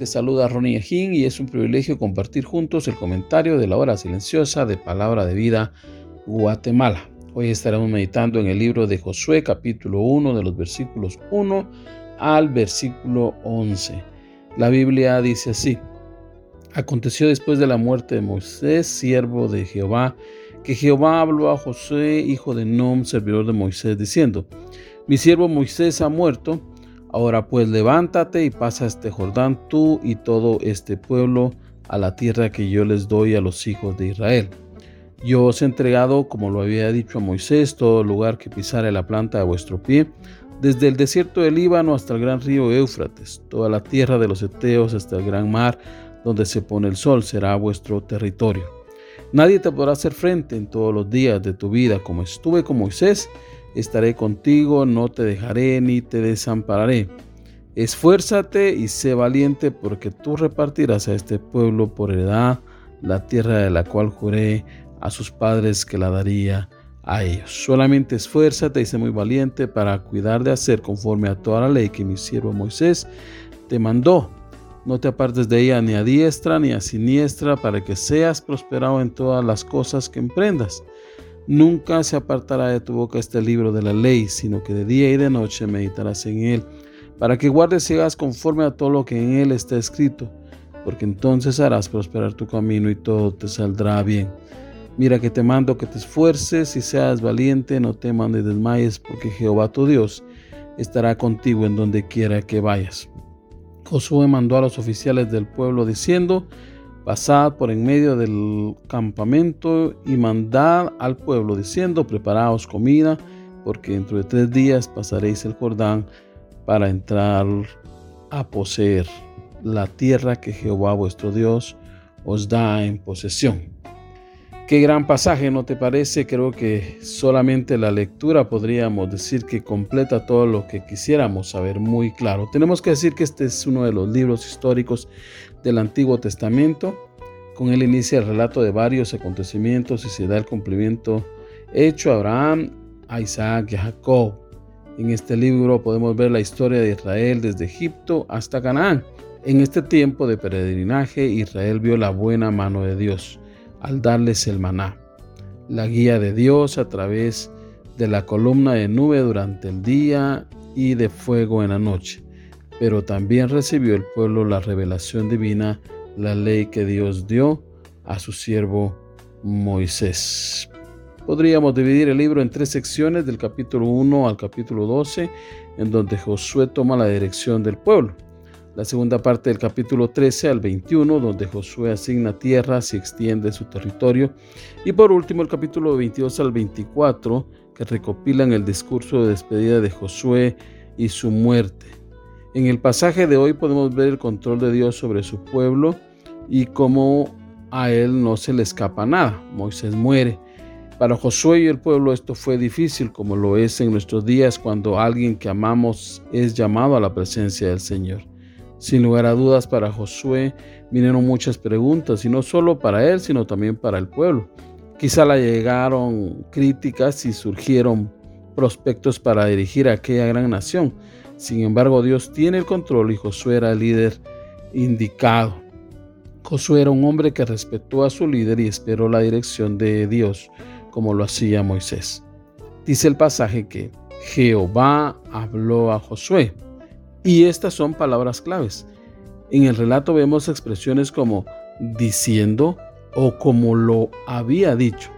Te saluda Ronnie Ejín y es un privilegio compartir juntos el comentario de la hora silenciosa de Palabra de Vida Guatemala. Hoy estaremos meditando en el libro de Josué capítulo 1 de los versículos 1 al versículo 11. La Biblia dice así. Aconteció después de la muerte de Moisés, siervo de Jehová, que Jehová habló a Josué, hijo de Nom, servidor de Moisés, diciendo, Mi siervo Moisés ha muerto, Ahora pues levántate y pasa este Jordán tú y todo este pueblo a la tierra que yo les doy a los hijos de Israel. Yo os he entregado, como lo había dicho a Moisés, todo lugar que pisare la planta de vuestro pie, desde el desierto del Líbano hasta el gran río Éufrates, toda la tierra de los Eteos hasta el gran mar, donde se pone el sol, será vuestro territorio. Nadie te podrá hacer frente en todos los días de tu vida, como estuve con Moisés, estaré contigo, no te dejaré ni te desampararé. Esfuérzate y sé valiente, porque tú repartirás a este pueblo por heredad la tierra de la cual juré a sus padres que la daría a ellos. Solamente esfuérzate y sé muy valiente para cuidar de hacer conforme a toda la ley que mi siervo Moisés te mandó. No te apartes de ella ni a diestra ni a siniestra, para que seas prosperado en todas las cosas que emprendas. Nunca se apartará de tu boca este libro de la ley, sino que de día y de noche meditarás en él, para que guardes y hagas conforme a todo lo que en él está escrito, porque entonces harás prosperar tu camino y todo te saldrá bien. Mira que te mando que te esfuerces y seas valiente, no temas ni desmayes, porque Jehová tu Dios estará contigo en donde quiera que vayas. Josué mandó a los oficiales del pueblo diciendo, Pasad por en medio del campamento y mandad al pueblo diciendo, preparaos comida, porque dentro de tres días pasaréis el Jordán para entrar a poseer la tierra que Jehová vuestro Dios os da en posesión. Qué gran pasaje, ¿no te parece? Creo que solamente la lectura podríamos decir que completa todo lo que quisiéramos saber muy claro. Tenemos que decir que este es uno de los libros históricos del Antiguo Testamento. Con él inicia el relato de varios acontecimientos y se da el cumplimiento hecho a Abraham, a Isaac y a Jacob. En este libro podemos ver la historia de Israel desde Egipto hasta Canaán. En este tiempo de peregrinaje, Israel vio la buena mano de Dios al darles el maná, la guía de Dios a través de la columna de nube durante el día y de fuego en la noche. Pero también recibió el pueblo la revelación divina, la ley que Dios dio a su siervo Moisés. Podríamos dividir el libro en tres secciones, del capítulo 1 al capítulo 12, en donde Josué toma la dirección del pueblo la segunda parte del capítulo 13 al 21, donde Josué asigna tierras y extiende su territorio, y por último el capítulo 22 al 24, que recopilan el discurso de despedida de Josué y su muerte. En el pasaje de hoy podemos ver el control de Dios sobre su pueblo y cómo a él no se le escapa nada. Moisés muere. Para Josué y el pueblo esto fue difícil, como lo es en nuestros días cuando alguien que amamos es llamado a la presencia del Señor. Sin lugar a dudas, para Josué vinieron muchas preguntas, y no solo para él, sino también para el pueblo. Quizá le llegaron críticas y surgieron prospectos para dirigir a aquella gran nación. Sin embargo, Dios tiene el control y Josué era el líder indicado. Josué era un hombre que respetó a su líder y esperó la dirección de Dios, como lo hacía Moisés. Dice el pasaje que Jehová habló a Josué. Y estas son palabras claves. En el relato vemos expresiones como diciendo o como lo había dicho.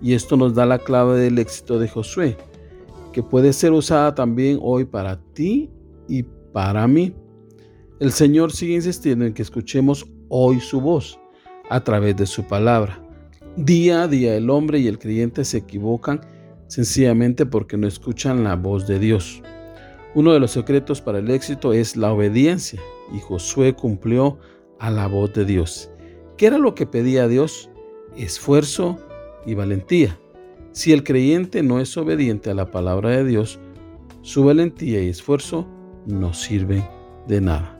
Y esto nos da la clave del éxito de Josué, que puede ser usada también hoy para ti y para mí. El Señor sigue insistiendo en que escuchemos hoy su voz a través de su palabra. Día a día el hombre y el creyente se equivocan sencillamente porque no escuchan la voz de Dios. Uno de los secretos para el éxito es la obediencia y Josué cumplió a la voz de Dios. ¿Qué era lo que pedía Dios? Esfuerzo y valentía. Si el creyente no es obediente a la palabra de Dios, su valentía y esfuerzo no sirven de nada.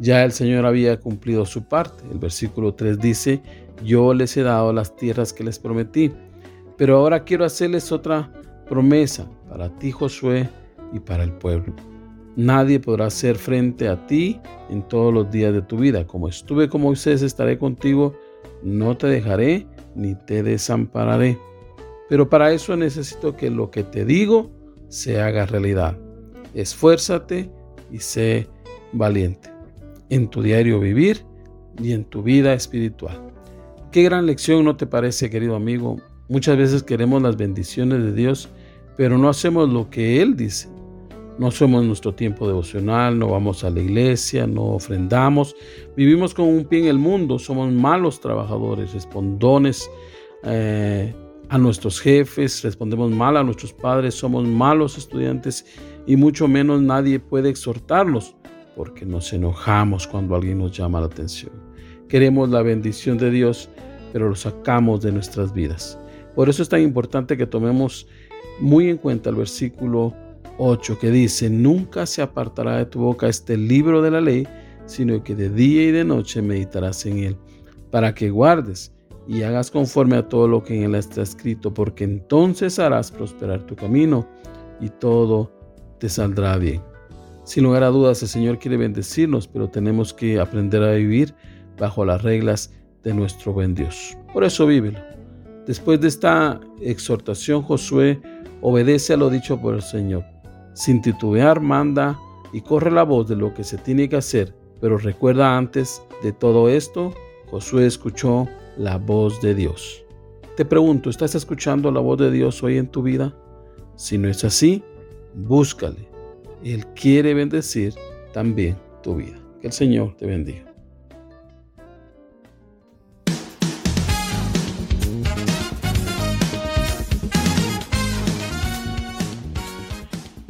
Ya el Señor había cumplido su parte. El versículo 3 dice, yo les he dado las tierras que les prometí, pero ahora quiero hacerles otra promesa para ti, Josué, y para el pueblo. Nadie podrá hacer frente a ti en todos los días de tu vida. Como estuve con Moisés, estaré contigo, no te dejaré ni te desampararé. Pero para eso necesito que lo que te digo se haga realidad. Esfuérzate y sé valiente en tu diario vivir y en tu vida espiritual. Qué gran lección no te parece, querido amigo. Muchas veces queremos las bendiciones de Dios, pero no hacemos lo que Él dice. No somos nuestro tiempo devocional, no vamos a la iglesia, no ofrendamos, vivimos con un pie en el mundo, somos malos trabajadores, respondones eh, a nuestros jefes, respondemos mal a nuestros padres, somos malos estudiantes y mucho menos nadie puede exhortarnos porque nos enojamos cuando alguien nos llama la atención. Queremos la bendición de Dios, pero lo sacamos de nuestras vidas. Por eso es tan importante que tomemos muy en cuenta el versículo 8 que dice, nunca se apartará de tu boca este libro de la ley, sino que de día y de noche meditarás en él, para que guardes y hagas conforme a todo lo que en él está escrito, porque entonces harás prosperar tu camino y todo te saldrá bien. Sin lugar a dudas, el Señor quiere bendecirnos, pero tenemos que aprender a vivir bajo las reglas de nuestro buen Dios. Por eso vívelo. Después de esta exhortación, Josué obedece a lo dicho por el Señor sin titubear manda y corre la voz de lo que se tiene que hacer. Pero recuerda antes de todo esto, Josué escuchó la voz de Dios. Te pregunto, ¿estás escuchando la voz de Dios hoy en tu vida? Si no es así, búscale. Él quiere bendecir también tu vida. Que el Señor te bendiga.